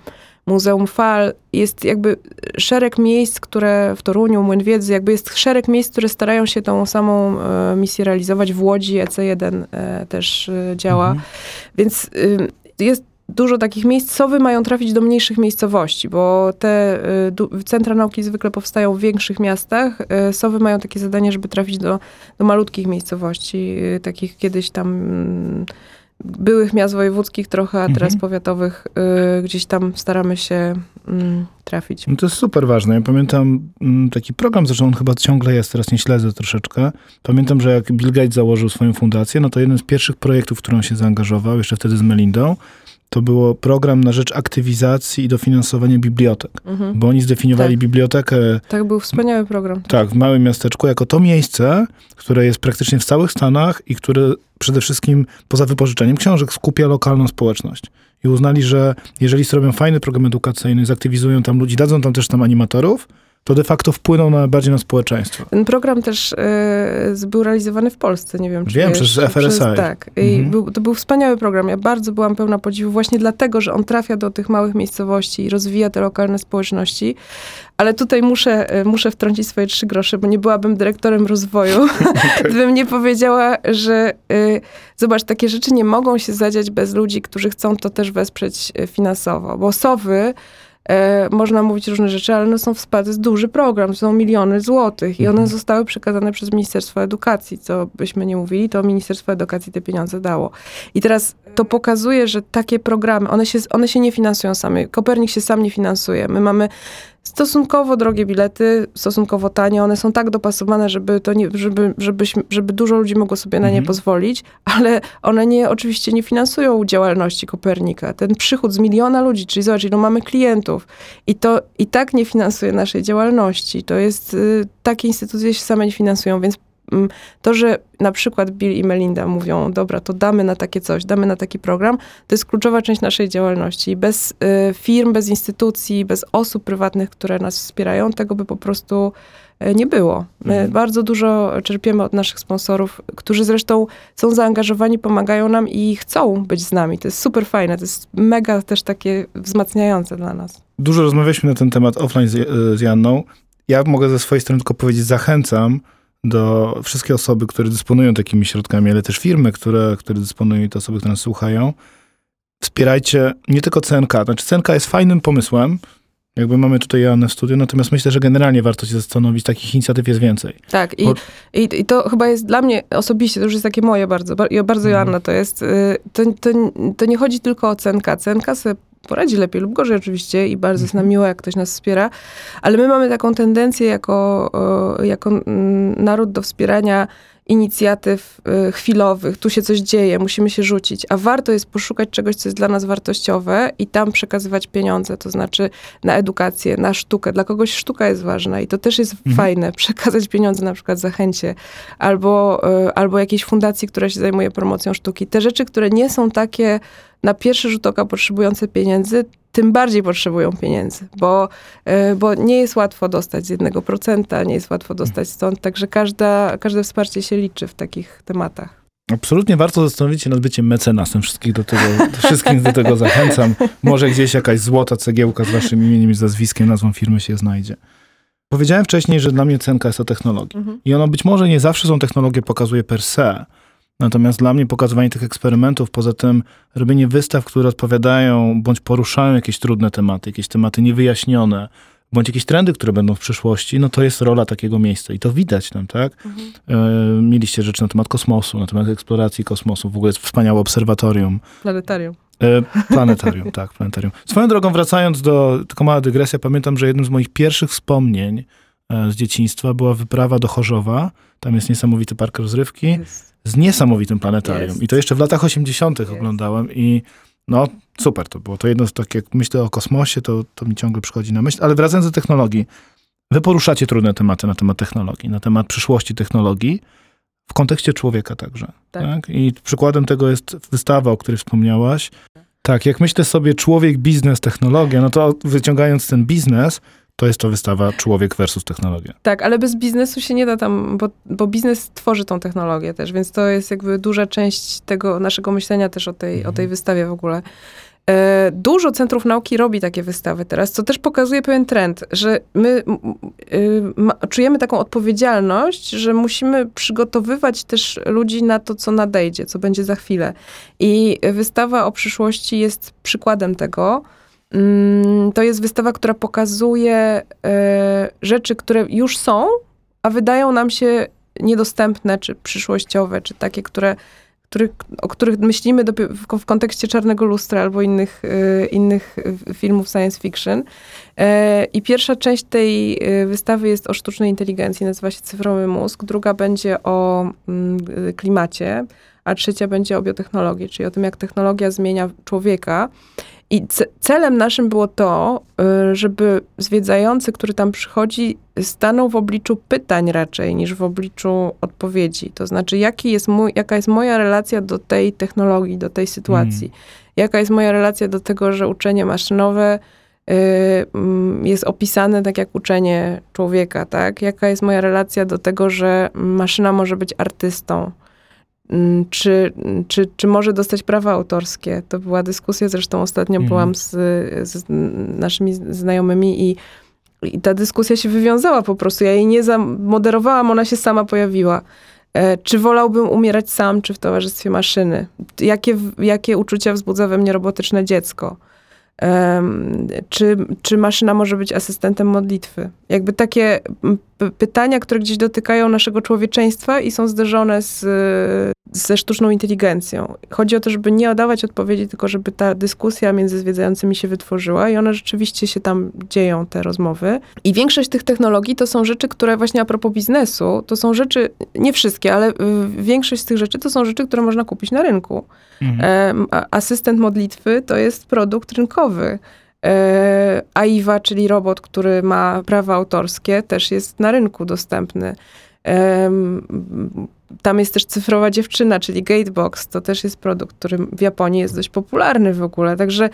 y, Muzeum Fal. Jest jakby szereg miejsc, które w Toruniu, Młyn Wiedzy, jakby jest szereg miejsc, które starają się tą samą e, misję realizować. W Łodzi EC1 e, też e, działa. Mhm. Więc jest dużo takich miejsc. Sowy mają trafić do mniejszych miejscowości, bo te y, centra nauki zwykle powstają w większych miastach. Y, Sowy mają takie zadanie, żeby trafić do, do malutkich miejscowości, y, takich kiedyś tam mm, byłych miast wojewódzkich trochę, a teraz Mhm. powiatowych. y, Gdzieś tam staramy się mm, trafić. No to jest super ważne. Ja pamiętam mm, taki program, zresztą on chyba ciągle jest, teraz nie śledzę troszeczkę. Pamiętam, że jak Bill Gates założył swoją fundację, no to jeden z pierwszych projektów, w którą się zaangażował, jeszcze wtedy z Melindą, to było program na rzecz aktywizacji i dofinansowania bibliotek. Mhm. Bo oni zdefiniowali Tak. bibliotekę Tak, był wspaniały program. tak, w małym miasteczku jako to miejsce, które jest praktycznie w całych Stanach i które przede wszystkim poza wypożyczeniem książek skupia lokalną społeczność. I uznali, że jeżeli zrobią fajny program edukacyjny, zaktywizują tam ludzi, dadzą tam też tam animatorów, to de facto wpłyną na, bardziej na społeczeństwo. Ten program też z- był realizowany w Polsce, nie wiem czy Wiem, wiesz, przez FRSI. tak, i Mhm. był, to był wspaniały program. Ja bardzo byłam pełna podziwu właśnie dlatego, że on trafia do tych małych miejscowości i rozwija te lokalne społeczności. Ale tutaj muszę, e, muszę wtrącić swoje trzy grosze, bo nie byłabym dyrektorem rozwoju, [laughs] [laughs] gdybym nie powiedziała, że e, zobacz, takie rzeczy nie mogą się zadziać bez ludzi, którzy chcą to też wesprzeć finansowo, bo sowy E, można mówić różne rzeczy, ale one są wsparte, jest duży program, są miliony złotych i one Mhm. zostały przekazane przez Ministerstwo Edukacji, co byśmy nie mówili, to Ministerstwo Edukacji te pieniądze dało. I teraz to pokazuje, że takie programy, one się, one się nie finansują same. Kopernik się sam nie finansuje. My mamy stosunkowo drogie bilety, stosunkowo tanie. One są tak dopasowane, żeby, to nie, żeby, żebyśmy, żeby dużo ludzi mogło sobie na nie Mhm. pozwolić, ale one nie, oczywiście nie finansują działalności Kopernika. Ten przychód z miliona ludzi, czyli zobacz, ilu mamy klientów i to i tak nie finansuje naszej działalności. To jest, y, takie instytucje się same nie finansują, więc to, że na przykład Bill i Melinda mówią, dobra, to damy na takie coś, damy na taki program, to jest kluczowa część naszej działalności. Bez y, firm, bez instytucji, bez osób prywatnych, które nas wspierają, tego by po prostu y, nie było. My Mhm. bardzo dużo czerpiemy od naszych sponsorów, którzy zresztą są zaangażowani, pomagają nam i chcą być z nami. To jest super fajne, to jest mega też takie wzmacniające dla nas. Dużo rozmawialiśmy na ten temat offline z, z Janną. Ja mogę ze swojej strony tylko powiedzieć, zachęcam do wszystkie osoby, które dysponują takimi środkami, ale też firmy, które, które dysponują i te osoby, które nas słuchają. Wspierajcie nie tylko CNK. Znaczy CNK jest fajnym pomysłem, jakby mamy tutaj Joannę w studiu, natomiast myślę, że generalnie warto się zastanowić, takich inicjatyw jest więcej. Tak, i, Bo- i, i to chyba jest dla mnie osobiście, to już jest takie moje bardzo, bardzo Mhm. Joanna to jest, y, to, to, to nie chodzi tylko o cenka. Cenka sobie poradzi lepiej lub gorzej oczywiście i bardzo jest nam Mhm. miło, jak ktoś nas wspiera, ale my mamy taką tendencję jako, jako mm, naród do wspierania inicjatyw y, chwilowych, tu się coś dzieje, musimy się rzucić, a warto jest poszukać czegoś, co jest dla nas wartościowe i tam przekazywać pieniądze, to znaczy na edukację, na sztukę. Dla kogoś sztuka jest ważna i to też jest Mhm. fajne, [laughs] przekazać pieniądze na przykład zachęcie albo, y, albo jakiejś fundacji, która się zajmuje promocją sztuki. Te rzeczy, które nie są takie na pierwszy rzut oka potrzebujące pieniędzy, tym bardziej potrzebują pieniędzy, bo, y, bo nie jest łatwo dostać z jednego procenta, nie jest łatwo dostać stąd, także każda, każde wsparcie się liczy w takich tematach. Absolutnie warto zastanowić się nad byciem mecenasem. Wszystkich do tego, wszystkich do tego zachęcam. Może gdzieś jakaś złota cegiełka z waszym imieniem i z nazwiskiem, nazwą firmy się znajdzie. Powiedziałem wcześniej, że dla mnie cenka jest o technologii. I ono być może nie zawsze są technologie pokazuje per se. Natomiast dla mnie pokazywanie tych eksperymentów, poza tym robienie wystaw, które odpowiadają bądź poruszają jakieś trudne tematy, jakieś tematy niewyjaśnione, bądź jakieś trendy, które będą w przyszłości, no to jest rola takiego miejsca. I to widać tam, tak? E, mieliście rzeczy na temat kosmosu, na temat eksploracji kosmosu. W ogóle jest wspaniałe obserwatorium. Planetarium. E, planetarium, tak, planetarium. Swoją drogą wracając do, tylko mała dygresja, pamiętam, że jednym z moich pierwszych wspomnień e, z dzieciństwa była wyprawa do Chorzowa. Tam jest niesamowity park rozrywki Jest. Z niesamowitym planetarium. Jest. I to jeszcze w latach 80. Jest. oglądałem i no super to było. To jedno z tak jak myślę o kosmosie, to, to mi ciągle przychodzi na myśl. Ale wracając do technologii, wy poruszacie trudne tematy na temat technologii, na temat przyszłości technologii w kontekście człowieka także. Tak. Tak. I przykładem tego jest wystawa, o której wspomniałaś. Tak, jak myślę sobie człowiek, biznes, technologia, no to wyciągając ten biznes, to jest to wystawa człowiek versus technologia. Tak, ale bez biznesu się nie da tam, bo, bo biznes tworzy tą technologię też, więc to jest jakby duża część tego naszego myślenia też o tej, o tej wystawie w ogóle. E, Dużo centrów nauki robi takie wystawy teraz, co też pokazuje pewien trend, że my y, czujemy taką odpowiedzialność, że musimy przygotowywać też ludzi na to, co nadejdzie, co będzie za chwilę. I wystawa o przyszłości jest przykładem tego. Mm, To jest wystawa, która pokazuje e, rzeczy, które już są, a wydają nam się niedostępne, czy przyszłościowe, czy takie, które, o których myślimy w, kontekście Czarnego Lustra albo innych, e, innych filmów science fiction. E, I pierwsza część tej wystawy jest o sztucznej inteligencji, nazywa się Cyfrowy Mózg. Druga będzie o mm, klimacie, a trzecia będzie o biotechnologii, czyli o tym, jak technologia zmienia człowieka. I ce- celem naszym było to, y, żeby zwiedzający, który tam przychodzi, stanął w obliczu pytań raczej niż w obliczu odpowiedzi. To znaczy, jaki jest mój, jaka jest moja relacja do tej technologii, do tej sytuacji. Jaka jest moja relacja do tego, że uczenie maszynowe y, mm, jest opisane tak jak uczenie człowieka, tak? Jaka jest moja relacja do tego, że maszyna może być artystą? Mm, Czy, czy, czy może dostać prawa autorskie? To była dyskusja, zresztą ostatnio Mhm. byłam z, z naszymi znajomymi i, i ta dyskusja się wywiązała po prostu. Ja jej nie zamoderowałam, ona się sama pojawiła. E, Czy wolałbym umierać sam, czy w towarzystwie maszyny? Jakie, jakie uczucia wzbudza we mnie robotyczne dziecko? Czy, czy maszyna może być asystentem modlitwy? Jakby takie pytania, które gdzieś dotykają naszego człowieczeństwa i są zderzone z, ze sztuczną inteligencją. Chodzi o to, żeby nie oddawać odpowiedzi, tylko żeby ta dyskusja między zwiedzającymi się wytworzyła i one rzeczywiście się tam dzieją, te rozmowy. I większość tych technologii to są rzeczy, które właśnie a propos biznesu, to są rzeczy, nie wszystkie, ale większość z tych rzeczy to są rzeczy, które można kupić na rynku. Mhm. Asystent modlitwy to jest produkt rynkowy. E, AIWA, czyli robot, który ma prawa autorskie, też jest na rynku dostępny. Tam jest też cyfrowa dziewczyna, czyli Gatebox. To też jest produkt, który w Japonii jest dość popularny w ogóle. Także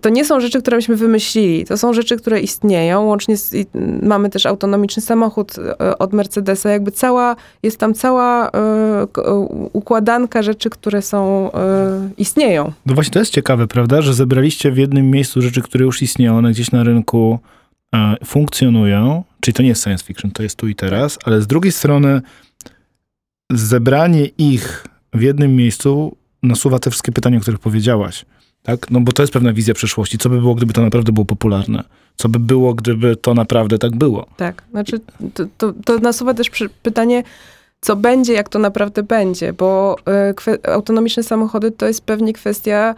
to nie są rzeczy, które myśmy wymyślili. To są rzeczy, które istnieją. Łącznie z, mamy też autonomiczny samochód e, od Mercedesa. Jakby cała, jest tam cała e, e, układanka rzeczy, które są, e, istnieją. No właśnie to jest ciekawe, prawda, że zebraliście w jednym miejscu rzeczy, które już istnieją, one gdzieś na rynku e, funkcjonują, czyli to nie jest science fiction, to jest tu i teraz, ale z drugiej strony zebranie ich w jednym miejscu nasuwa te wszystkie pytania, o których powiedziałaś. Tak? No bo to jest pewna wizja przyszłości. Co by było, gdyby to naprawdę było popularne? Co by było, gdyby to naprawdę tak było? Tak, znaczy to, to, to nasuwa też pytanie, co będzie, jak to naprawdę będzie, bo kwe, autonomiczne samochody to jest pewnie kwestia,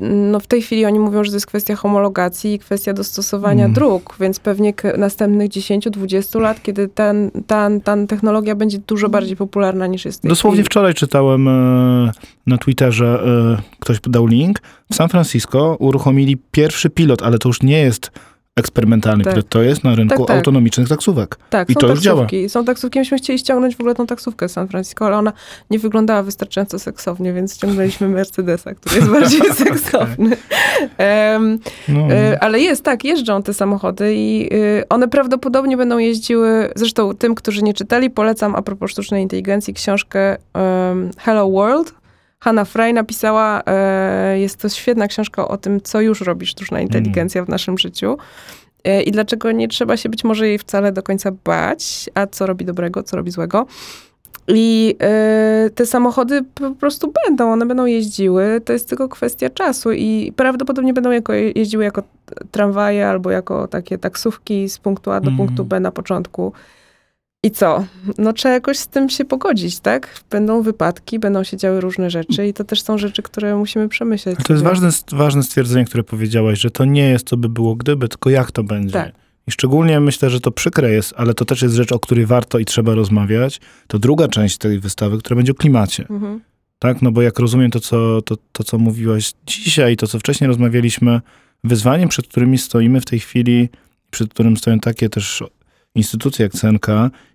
no w tej chwili oni mówią, że to jest kwestia homologacji i kwestia dostosowania Mm. dróg, więc pewnie następnych 10-20 lat, kiedy ten, ta, ta technologia będzie dużo bardziej popularna niż jest Dosłownie chwili. wczoraj czytałem e, na Twitterze, e, ktoś dał link, w San Francisco uruchomili pierwszy pilot, ale to już nie jest eksperymentalny Tak. pilot, to jest na rynku Tak, tak. autonomicznych taksówek. Tak, I są to już działa. taksówki. Są taksówki. Myśmy chcieli ściągnąć w ogóle tą taksówkę z San Francisco, ale ona nie wyglądała wystarczająco seksownie, więc ściągnęliśmy Mercedesa, który jest bardziej [laughs] seksowny. Em, No, e, ale jest, tak, jeżdżą te samochody i e, one prawdopodobnie będą jeździły, zresztą tym, którzy nie czytali, polecam a propos sztucznej inteligencji książkę em, Hello World. Hannah Fry napisała, e, jest to świetna książka o tym, co już robi sztuczna inteligencja w naszym życiu. E, I dlaczego nie trzeba się być może jej wcale do końca bać, a co robi dobrego, co robi złego. I e, te samochody po prostu będą, one będą jeździły, to jest tylko kwestia czasu i prawdopodobnie będą jako, jeździły jako tramwaje albo jako takie taksówki z punktu A do Mhm. punktu B na początku. I co? No trzeba jakoś z tym się pogodzić, tak? Będą wypadki, będą się działy różne rzeczy i to też są rzeczy, które musimy przemyśleć. Ale to jest ważne, ważne stwierdzenie, które powiedziałaś, że to nie jest, co by było gdyby, tylko jak to będzie. Tak. i szczególnie myślę, że to przykre jest, ale to też jest rzecz, o której warto i trzeba rozmawiać, to druga część tej wystawy, która będzie o klimacie. Mhm. Tak, no bo jak rozumiem to co, to, to, co mówiłaś dzisiaj, to co wcześniej rozmawialiśmy, wyzwaniem, przed którymi stoimy w tej chwili, przed którym stoją takie też instytucje jak CNK,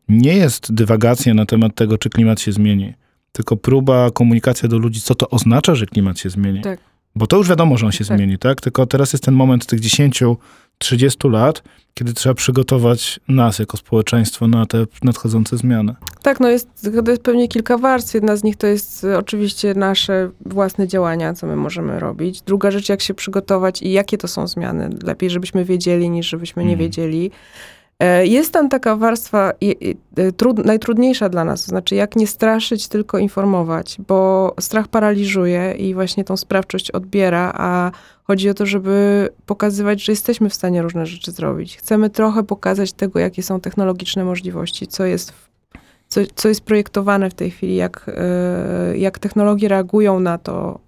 nie jest dywagacja na temat tego, czy klimat się zmieni, tylko próba komunikacja do ludzi, co to oznacza, że klimat się zmieni. Tak. Bo to już wiadomo, że on się Tak. zmieni, tak? Tylko teraz jest ten moment tych 10-30 lat, kiedy trzeba przygotować nas jako społeczeństwo na te nadchodzące zmiany. Tak, no jest, to jest pewnie kilka warstw. Jedna z nich to jest e, oczywiście nasze własne działania, co my możemy robić. Druga rzecz, jak się przygotować i jakie to są zmiany. Lepiej, żebyśmy wiedzieli, niż żebyśmy nie Mhm. wiedzieli. E, Jest tam taka warstwa e, trud, najtrudniejsza dla nas, to znaczy jak nie straszyć, tylko informować, bo strach paraliżuje i właśnie tą sprawczość odbiera, a chodzi o to, żeby pokazywać, że jesteśmy w stanie różne rzeczy zrobić. Chcemy trochę pokazać tego, jakie są technologiczne możliwości, co jest co, co jest projektowane w tej chwili, jak, e, jak technologie reagują na to,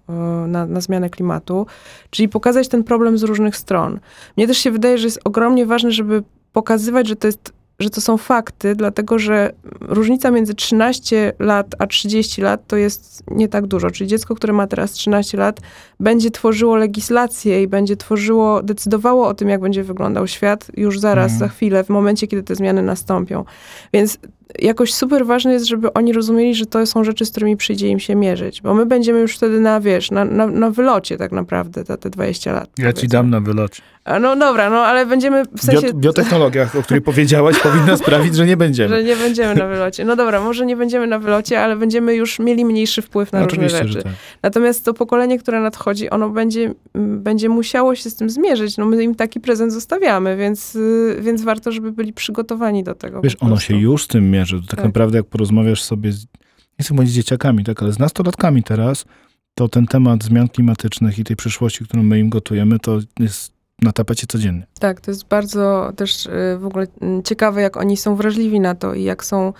na, na zmianę klimatu, czyli pokazać ten problem z różnych stron. Mnie też się wydaje, że jest ogromnie ważne, żeby pokazywać, że to jest że to są fakty, dlatego że różnica między 13 lat a 30 lat to jest nie tak dużo. Czyli dziecko, które ma teraz 13 lat, będzie tworzyło legislację i będzie tworzyło, decydowało o tym, jak będzie wyglądał świat już zaraz, Mhm. za chwilę, w momencie, kiedy te zmiany nastąpią. Więc jakoś super ważne jest, żeby oni rozumieli, że to są rzeczy, z którymi przyjdzie im się mierzyć. Bo my będziemy już wtedy na, wiesz, na, na, na wylocie tak naprawdę te, te 20 lat. Ja ci powiedzmy. dam na wylocie. A No dobra, no ale będziemy w sensie... Bio, biotechnologia, o której powiedziałaś, [laughs] powinna sprawić, że nie będziemy. Że nie będziemy na wylocie. No dobra, może nie będziemy na wylocie, ale będziemy już mieli mniejszy wpływ na różne Oczywiście, rzeczy. że tak. Natomiast to pokolenie, które nadchodzi, ono będzie, m, będzie musiało się z tym zmierzyć. No my im taki prezent zostawiamy, więc, y, więc warto, żeby byli przygotowani do tego. Wiesz, ono się już z tym mierzy. To tak, Tak. naprawdę jak porozmawiasz sobie, z, nie chcę mówić z dzieciakami, tak, ale z nastolatkami teraz, to ten temat zmian klimatycznych i tej przyszłości, którą my im gotujemy, to jest na tapecie codziennie. Tak, to jest bardzo też y, w ogóle mm, ciekawe, jak oni są wrażliwi na to i jak są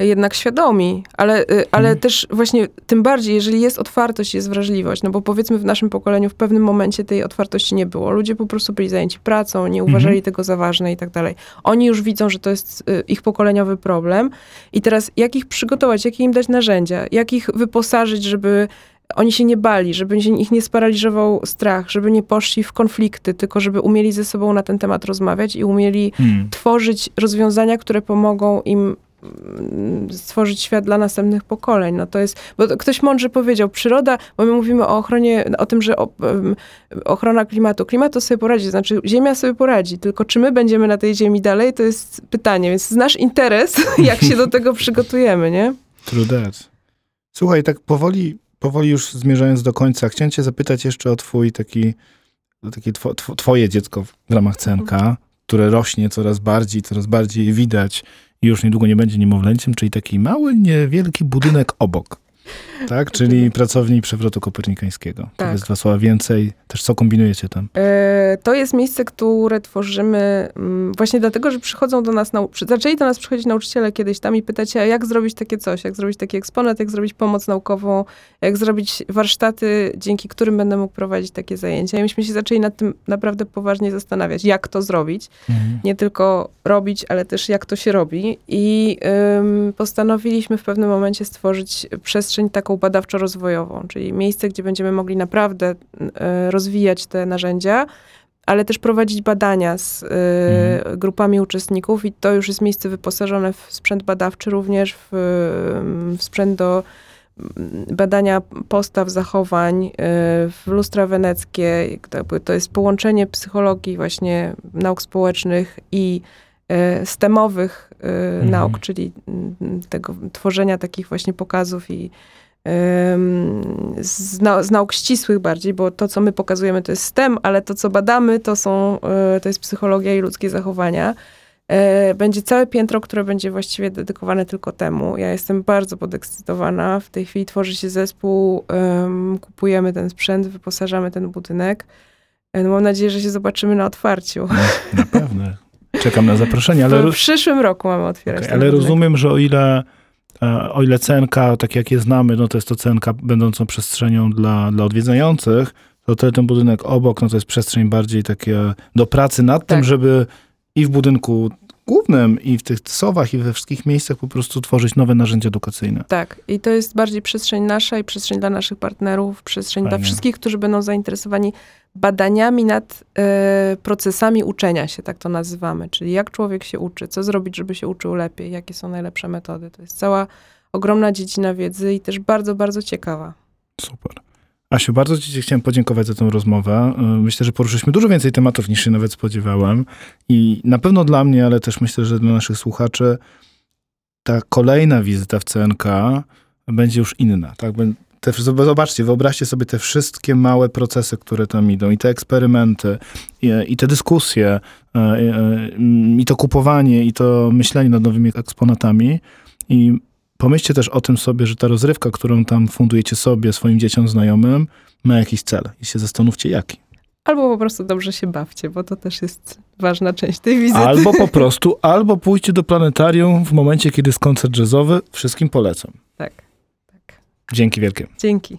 jednak świadomi, ale, y, ale Mhm. też właśnie tym bardziej, jeżeli jest otwartość, jest wrażliwość, no bo powiedzmy w naszym pokoleniu w pewnym momencie tej otwartości nie było. Ludzie po prostu byli zajęci pracą, nie uważali tego za ważne i tak dalej. Oni już widzą, że to jest y, ich pokoleniowy problem i teraz jak ich przygotować, jakie im dać narzędzia, jak ich wyposażyć, żeby oni się nie bali, żeby ich nie sparaliżował strach, żeby nie poszli w konflikty, tylko żeby umieli ze sobą na ten temat rozmawiać i umieli Hmm. tworzyć rozwiązania, które pomogą im stworzyć świat dla następnych pokoleń. No to jest, bo to ktoś mądrze powiedział, przyroda, bo my mówimy o ochronie, o tym, że ochrona klimatu. Klimat to sobie poradzi, to znaczy Ziemia sobie poradzi, tylko czy my będziemy na tej Ziemi dalej, to jest pytanie, więc nasz interes, [laughs] jak się do tego przygotujemy, nie? True that. Słuchaj, tak powoli, powoli już zmierzając do końca, chciałem cię zapytać jeszcze o twój taki, o takie two, two, twoje dziecko w ramach CNK, które rośnie coraz bardziej, coraz bardziej widać już niedługo nie będzie niemowlęciem, czyli taki mały, niewielki budynek obok. Tak, czyli pracowni przewrotu kopernikańskiego. Tak. Powiedz dwa słowa więcej. Też co kombinujecie tam? E, To jest miejsce, które tworzymy mm, właśnie dlatego, że przychodzą do nas, nau- zaczęli do nas przychodzić nauczyciele kiedyś tam i pytać, a jak zrobić takie coś, jak zrobić taki eksponat, jak zrobić pomoc naukową, jak zrobić warsztaty, dzięki którym będę mógł prowadzić takie zajęcia. I myśmy się zaczęli nad tym naprawdę poważnie zastanawiać, jak to zrobić. Nie tylko robić, ale też jak to się robi. I ym, postanowiliśmy w pewnym momencie stworzyć przestrzeń taką badawczo-rozwojową, czyli miejsce, gdzie będziemy mogli naprawdę y, rozwijać te narzędzia, ale też prowadzić badania z y, Mhm. grupami uczestników i to już jest miejsce wyposażone w sprzęt badawczy, również w, w sprzęt do mm, badania postaw, zachowań, y, w lustra weneckie. To jest połączenie psychologii, właśnie nauk społecznych i stemowych y, Mhm. nauk, czyli mm, tego tworzenia takich właśnie pokazów i z, nau- z nauk ścisłych bardziej, bo to, co my pokazujemy, to jest STEM, ale to, co badamy, to są, y, to jest psychologia i ludzkie zachowania. Będzie całe piętro, które będzie właściwie dedykowane tylko temu. Ja jestem bardzo podekscytowana. W tej chwili tworzy się zespół, em, kupujemy ten sprzęt, wyposażamy ten budynek. No mam nadzieję, że się zobaczymy na otwarciu. Na pewno. [laughs] Czekam na zaproszenie, ale... w przyszłym roku mamy otwierać ten ale rozumiem, że o ile, e, o ile CNK, tak jak je znamy, no to jest to CNK będącą przestrzenią dla, dla odwiedzających, to ten, budynek obok, no to jest przestrzeń bardziej takie do pracy nad tym, Tak. żeby i w budynku głównym, i w tych sowach, i we wszystkich miejscach po prostu tworzyć nowe narzędzia edukacyjne. Tak, i to jest bardziej przestrzeń nasza i przestrzeń dla naszych partnerów, przestrzeń Fajnie. dla wszystkich, którzy będą zainteresowani badaniami nad e, procesami uczenia się, tak to nazywamy. Czyli jak człowiek się uczy, co zrobić, żeby się uczył lepiej, jakie są najlepsze metody. To jest cała ogromna dziedzina wiedzy i też bardzo, bardzo ciekawa. Super. Asiu, bardzo Ci chciałem podziękować za tę rozmowę. Y, Myślę, że poruszyliśmy dużo więcej tematów niż się nawet spodziewałem. I na pewno dla mnie, ale też myślę, że dla naszych słuchaczy ta kolejna wizyta w CNK będzie już inna. Tak? Te, zobaczcie, wyobraźcie sobie te wszystkie małe procesy, które tam idą, i te eksperymenty, i, i te dyskusje, y, y, y, i to kupowanie, i to myślenie nad nowymi eksponatami. I pomyślcie też o tym sobie, że ta rozrywka, którą tam fundujecie sobie, swoim dzieciom, znajomym, ma jakiś cel. I się zastanówcie, jaki. Albo po prostu dobrze się bawcie, bo to też jest ważna część tej wizyty. Albo po [laughs] prostu, albo pójście do planetarium w momencie, kiedy jest koncert jazzowy. Wszystkim polecam. Tak, tak. Dzięki wielkie. Dzięki.